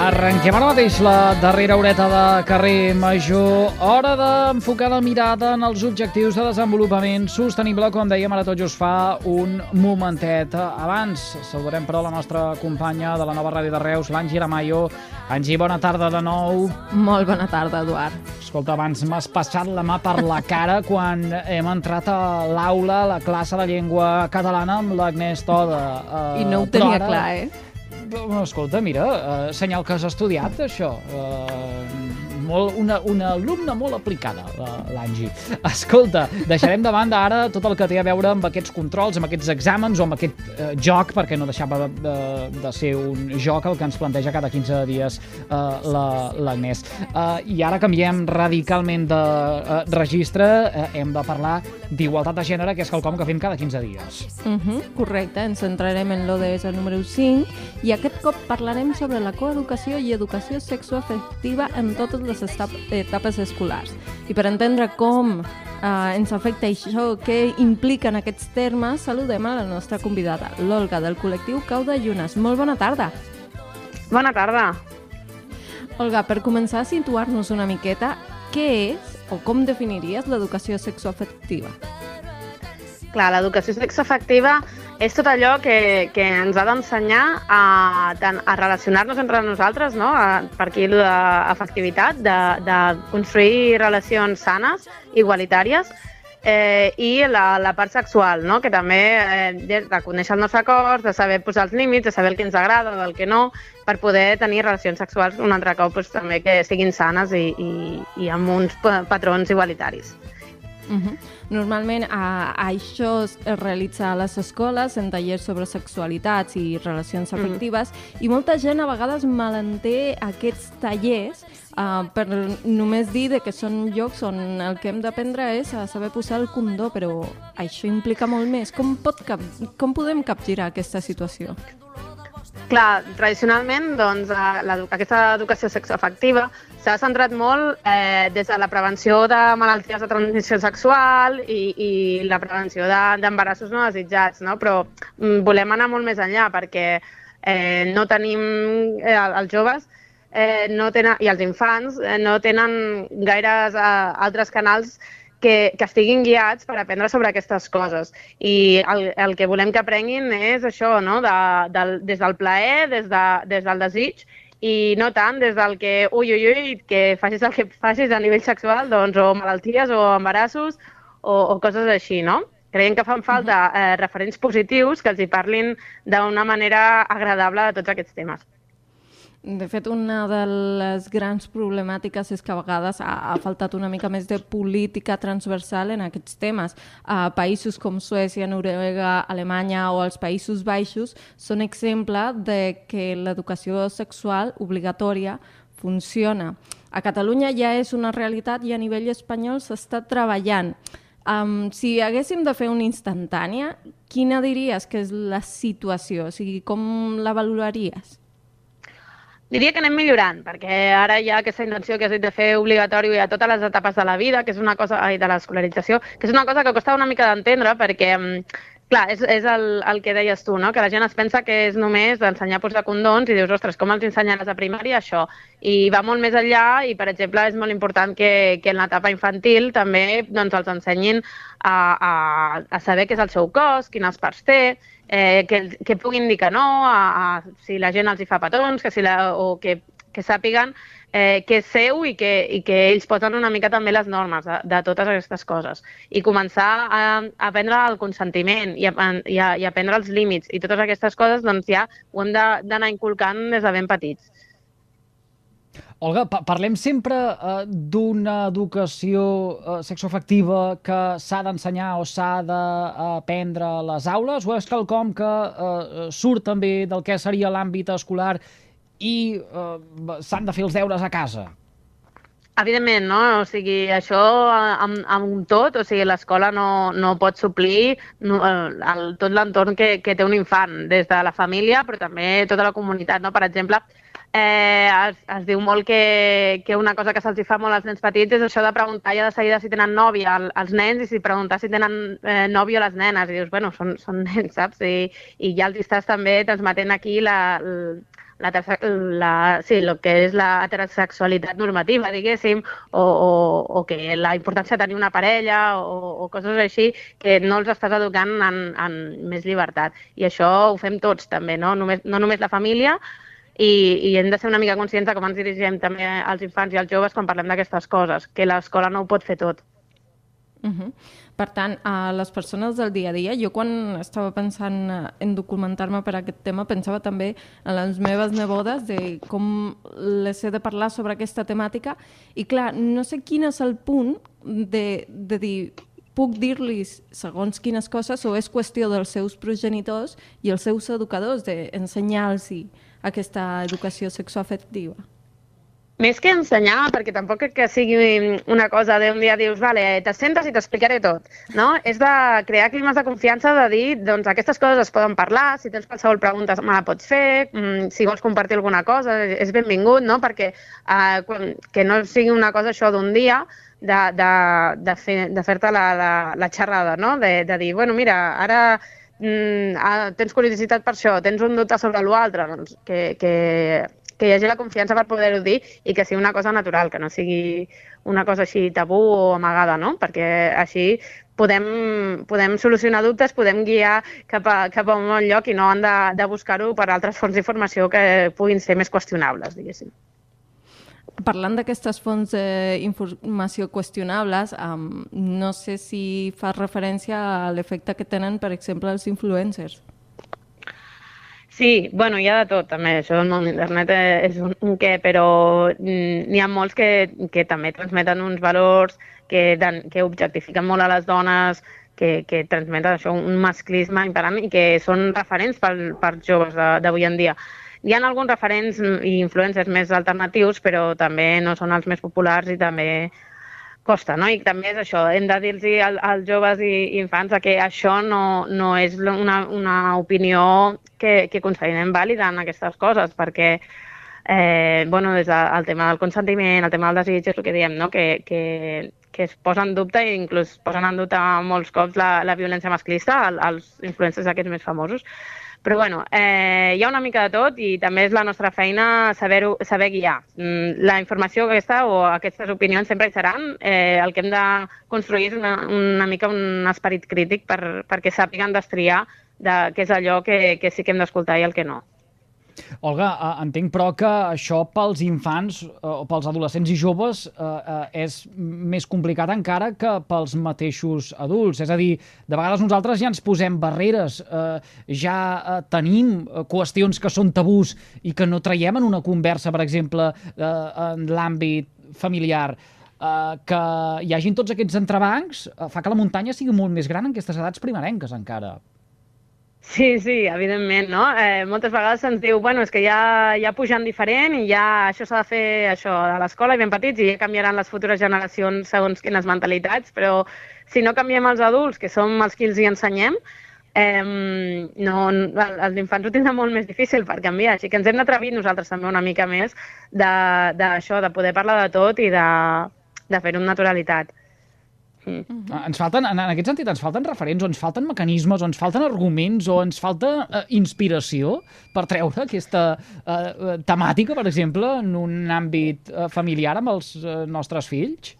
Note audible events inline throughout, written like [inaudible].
Arrenquem ara mateix la darrera horeta de carrer Major. Hora d'enfocar la mirada en els objectius de desenvolupament sostenible, com dèiem, ara tot just fa un momentet. Abans, saludarem però la nostra companya de la nova ràdio de Reus, l'Angi Aramayo. Angi, bona tarda de nou. Molt bona tarda, Eduard. Escolta, abans m'has passat la mà per la cara quan hem entrat a l'aula, a la classe de llengua catalana amb l'Agnès Toda. Uh, I no ho però tenia ara- clar, eh? Escolta, mira, uh, senyal que has estudiat, això. Uh, molt, una, una alumna molt aplicada, la- l'Angi. Escolta, deixarem de banda ara tot el que té a veure amb aquests controls, amb aquests exàmens o amb aquest uh, joc, perquè no deixava de, de, de ser un joc el que ens planteja cada 15 dies la- l'Agnès. Uh, I ara canviem radicalment de uh, registre, uh, hem de parlar d'igualtat de gènere, que és quelcom que fem cada 15 dies. Uh -huh, correcte, ens centrarem en l'ODS número 5 i aquest cop parlarem sobre la coeducació i educació sexoafectiva en totes les etap etapes escolars. I per entendre com eh, ens afecta això, què impliquen aquests termes, saludem a la nostra convidada, l'Olga, del col·lectiu Cau de Llunes. Molt bona tarda. Bona tarda. Olga, per començar a situar-nos una miqueta, què és o com definiries l'educació sexoafectiva? Clar, l'educació sexoafectiva és tot allò que, que ens ha d'ensenyar a, tant a relacionar-nos entre nosaltres, no? a, per aquí allò d'afectivitat, de, de construir relacions sanes, igualitàries, eh, i la, la part sexual, no? que també eh, de, conèixer els nostres cors, de saber posar els límits, de saber el que ens agrada o el que no, per poder tenir relacions sexuals un altre cop doncs, també que siguin sanes i, i, i amb uns pa- patrons igualitaris. Uh -huh. Normalment a, això es realitza a les escoles en tallers sobre sexualitats i relacions afectives i molta gent a vegades malentén aquests tallers uh, per només dir de que són llocs on el que hem d'aprendre és a saber posar el condó, però això implica molt més. Com, pot cap, com podem capgirar aquesta situació? Clar, tradicionalment, doncs, eh, aquesta educació sexoafectiva s'ha centrat molt eh, des de la prevenció de malalties de transmissió sexual i, i la prevenció de- d'embarassos no desitjats, no? però mm, volem anar molt més enllà perquè eh, no tenim, eh, els joves eh, no tenen, i els infants eh, no tenen gaires eh, altres canals que, que estiguin guiats per aprendre sobre aquestes coses. I el, el que volem que aprenguin és això, no? de, del, des del plaer, des, de, des del desig, i no tant des del que, ui, ui, ui, que facis el que facis a nivell sexual, doncs, o malalties, o embarassos, o, o coses així, no? Creiem que fan falta eh, referents positius que els hi parlin d'una manera agradable de tots aquests temes. De fet, una de les grans problemàtiques és que a vegades ha, ha faltat una mica més de política transversal en aquests temes. A països com Suècia, Noruega, Alemanya o els Països Baixos són exemple de que l'educació sexual obligatòria funciona. A Catalunya ja és una realitat i a nivell espanyol s'està treballant. Um, si haguéssim de fer una instantània, quina diries que és la situació? O sigui, com la valoraries? Diria que anem millorant, perquè ara hi ha aquesta intenció que has dit de fer obligatori a totes les etapes de la vida, que és una cosa, ai, de l'escolarització, que és una cosa que costa una mica d'entendre, perquè, mm, clar, és, és el, el que deies tu, no? que la gent es pensa que és només d'ensenyar a posar condons i dius, ostres, com els ensenyaràs a primària això? I va molt més enllà i, per exemple, és molt important que, que en l'etapa infantil també doncs, els ensenyin a, a, a saber què és el seu cos, quines parts té, eh, que, que puguin dir que no, a, a, si la gent els hi fa petons, que si la, o que que sàpiguen eh, que és seu i que, i que ells posen una mica també les normes de, de totes aquestes coses. I començar a, a aprendre el consentiment i a, i, a, i a aprendre els límits i totes aquestes coses, doncs ja ho hem d'anar inculcant des de ben petits. Olga, pa parlem sempre uh, d'una educació uh, sexoafectiva que s'ha d'ensenyar o s'ha d'aprendre a les aules, o és quelcom que uh, surt també del que seria l'àmbit escolar i uh, s'han de fer els deures a casa? Evidentment, no? O sigui, això amb, amb tot, o sigui, l'escola no, no pot suplir no, el, el, tot l'entorn que, que té un infant, des de la família, però també tota la comunitat, no? Per exemple, eh, es, es diu molt que, que una cosa que se'ls fa molt als nens petits és això de preguntar ja de seguida si tenen nòvia al- als nens i si preguntar si tenen eh, nòvio a les nenes. I dius, bueno, són, són nens, saps? I, I ja els estàs també transmetent aquí la, la, terce- la, sí, el que és la heterosexualitat normativa, diguéssim, o, o, o que la importància de tenir una parella o, o coses així que no els estàs educant en, en més llibertat. I això ho fem tots també, no? Només, no només la família, i, i hem de ser una mica conscients de com ens dirigim també als infants i als joves quan parlem d'aquestes coses, que l'escola no ho pot fer tot. Uh -huh. Per tant, a les persones del dia a dia, jo quan estava pensant en documentar-me per aquest tema pensava també en les meves nebodes de com les he de parlar sobre aquesta temàtica i clar, no sé quin és el punt de, de dir puc dir-los segons quines coses o és qüestió dels seus progenitors i els seus educadors d'ensenyar-los aquesta educació sexoafectiva. Més que ensenyar, perquè tampoc crec que sigui una cosa d'un dia dius, vale, te sentes i t'explicaré tot, no? És de crear climes de confiança, de dir, doncs aquestes coses es poden parlar, si tens qualsevol pregunta me la pots fer, mm, si vols compartir alguna cosa, és benvingut, no? Perquè eh, que no sigui una cosa això d'un dia, de, de, de, fer, fer-te la, la, la xerrada, no? De, de dir, bueno, mira, ara mm, ah, tens curiositat per això, tens un dubte sobre l'altre, doncs que, que, que hi hagi la confiança per poder-ho dir i que sigui una cosa natural, que no sigui una cosa així tabú o amagada, no? Perquè així podem, podem solucionar dubtes, podem guiar cap a, cap a un bon lloc i no han de, de buscar-ho per altres fonts d'informació que puguin ser més qüestionables, diguéssim. Parlant d'aquestes fonts d'informació qüestionables, um, no sé si fas referència a l'efecte que tenen, per exemple, els influencers. Sí, bueno, hi ha de tot, també. Això del món d'internet és un, un què, però mm, n'hi ha molts que, que també transmeten uns valors que, que objectifiquen molt a les dones, que, que transmeten això, un masclisme imperant i que són referents per, per joves d'avui en dia. Hi ha alguns referents i influencers més alternatius, però també no són els més populars i també costa, no? I també és això, hem de dir-los als, als joves i, infants que això no, no és una, una opinió que, que considerem vàlida en aquestes coses, perquè eh, bueno, des del tema del consentiment, el tema del desig, és el que diem, no? que, que, que es posa en dubte i inclús posen en dubte molts cops la, la violència masclista al- als influencers aquests més famosos. Però bueno, eh, hi ha una mica de tot i també és la nostra feina saber, saber guiar. Mm, La informació aquesta o aquestes opinions sempre hi seran. Eh, el que hem de construir és una, una mica un esperit crític per, perquè sàpiguen destriar de què és allò que, que sí que hem d'escoltar i el que no. Olga, eh, entenc però que això pels infants eh, o pels adolescents i joves eh, és més complicat encara que pels mateixos adults. És a dir, de vegades nosaltres ja ens posem barreres, ja tenim qüestions que són tabús i que no traiem en una conversa, per exemple, en l'àmbit familiar. Que hi hagin tots aquests entrebancs fa que la muntanya sigui molt més gran en aquestes edats primerenques encara. Sí, sí, evidentment, no? Eh, moltes vegades se'ns diu, bueno, és que ja, ja pujant diferent i ja això s'ha de fer això a l'escola i ben petits i ja canviaran les futures generacions segons quines mentalitats, però si no canviem els adults, que som els qui els hi ensenyem, eh, no, el- els infants ho tindran molt més difícil per canviar, així que ens hem d'atrevir nosaltres també una mica més d'això, de, d'això, de poder parlar de tot i de, de fer-ho amb naturalitat. Mm. Uh Ens falten, en en aquest sentit, ens falten referents, o ens falten mecanismes, o ens falten arguments, o ens falta eh, inspiració per treure aquesta eh, eh, temàtica, per exemple, en un àmbit eh, familiar amb els eh, nostres fills?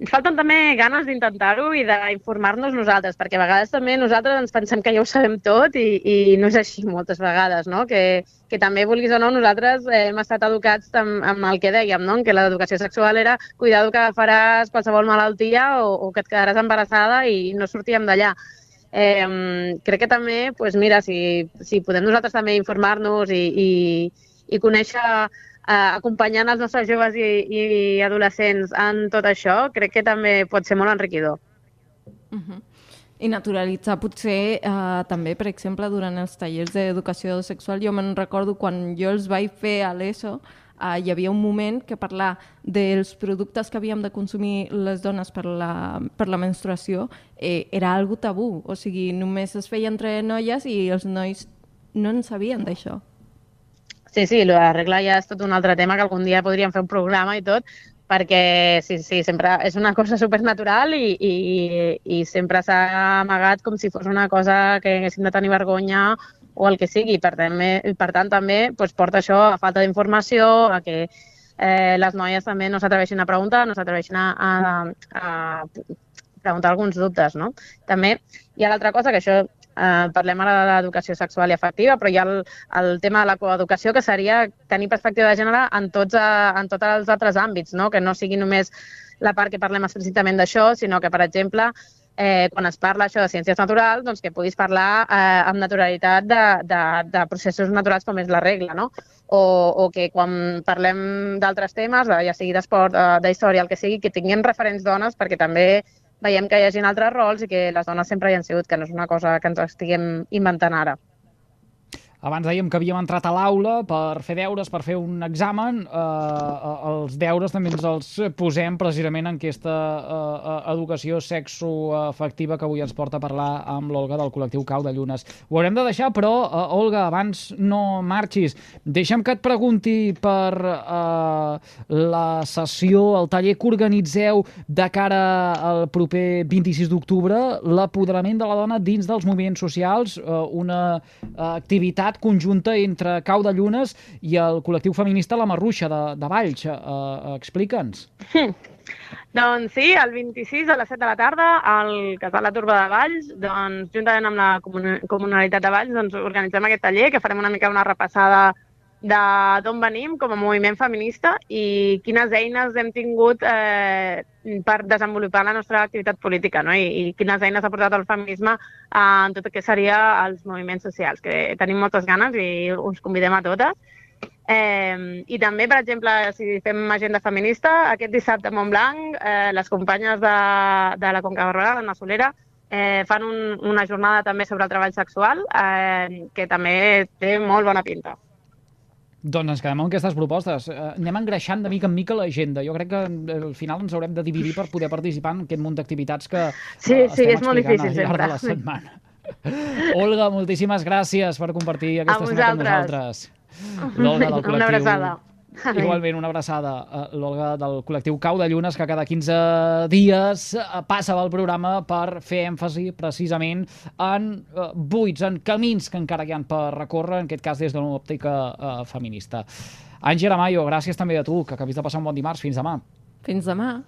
Ens falten també ganes d'intentar-ho i d'informar-nos nosaltres, perquè a vegades també nosaltres ens pensem que ja ho sabem tot i, i no és així moltes vegades, no? Que, que també, vulguis o no, nosaltres hem estat educats amb, amb el que dèiem, no? que l'educació sexual era cuidado que faràs qualsevol malaltia o, o que et quedaràs embarassada i no sortíem d'allà. Eh, crec que també, pues mira, si, si podem nosaltres també informar-nos i, i, i conèixer eh, acompanyant els nostres joves i, i adolescents en tot això, crec que també pot ser molt enriquidor. Uh -huh. I naturalitzar potser eh, també, per exemple, durant els tallers d'educació sexual, jo me'n recordo quan jo els vaig fer a l'ESO, eh, hi havia un moment que parlar dels productes que havíem de consumir les dones per la, per la menstruació eh, era algo tabú, o sigui, només es feia entre noies i els nois no en sabien d'això. Sí, sí, la regla ja és tot un altre tema que algun dia podríem fer un programa i tot, perquè sí, sí, sempre és una cosa supernatural i, i, i sempre s'ha amagat com si fos una cosa que haguéssim de tenir vergonya o el que sigui. Per, també, per tant, també doncs, porta això a falta d'informació, a que eh, les noies també no s'atreveixin a preguntar, no s'atreveixin a, a, a preguntar alguns dubtes. No? També hi ha l'altra cosa, que això eh, parlem ara de l'educació sexual i afectiva, però hi ha el, el tema de la coeducació, que seria tenir perspectiva de gènere en tots, eh, en tots els altres àmbits, no? que no sigui només la part que parlem explícitament d'això, sinó que, per exemple, eh, quan es parla això de ciències naturals, doncs que puguis parlar eh, amb naturalitat de, de, de processos naturals com és la regla, no? O, o que quan parlem d'altres temes, ja sigui d'esport, eh, d'història, el que sigui, que tinguin referents dones, perquè també veiem que hi hagi altres rols i que les dones sempre hi han sigut, que no és una cosa que ens estiguem inventant ara. Abans dèiem que havíem entrat a l'aula per fer deures, per fer un examen. Eh, els deures també ens els posem precisament en aquesta eh, educació sexoafectiva que avui ens porta a parlar amb l'Olga del col·lectiu Cau de Llunes. Ho haurem de deixar, però, eh, Olga, abans no marxis. Deixa'm que et pregunti per eh, la sessió, el taller que organitzeu de cara al proper 26 d'octubre, l'apoderament de la dona dins dels moviments socials, eh, una eh, activitat conjunta entre Cau de Llunes i el col·lectiu feminista La Marruixa de, de Valls. Uh, Explica'ns. Doncs sí, el 26 a les 7 de la tarda al Casal La Turba de Valls, doncs, juntament amb la comuna comunalitat de Valls, doncs, organitzem aquest taller que farem una mica una repassada de d'on venim com a moviment feminista i quines eines hem tingut eh, per desenvolupar la nostra activitat política no? I, i quines eines ha portat el feminisme eh, en tot el que seria els moviments socials, que tenim moltes ganes i us convidem a totes. Eh, I també, per exemple, si fem agenda feminista, aquest dissabte a Montblanc, eh, les companyes de, de la Conca Barberà, l'Anna Solera, eh, fan un, una jornada també sobre el treball sexual, eh, que també té molt bona pinta. Doncs ens quedem amb aquestes propostes. Uh, anem engreixant de mica en mica l'agenda. Jo crec que eh, al final ens haurem de dividir per poder participar en aquest munt d'activitats que sí, uh, sí, estem és molt difícil, al llarg de la setmana. [laughs] Olga, moltíssimes gràcies per compartir aquesta estona amb nosaltres. L'Olga del col·lectiu... Una abraçada. Igualment, una abraçada a l'Olga del col·lectiu Cau de Llunes, que cada 15 dies eh, passa pel programa per fer èmfasi precisament en uh, buits, en camins que encara hi han per recórrer, en aquest cas des d'una òptica feminista. Àngela Mayo, gràcies també a tu, que acabis de passar un bon dimarts. Fins demà. Fins demà.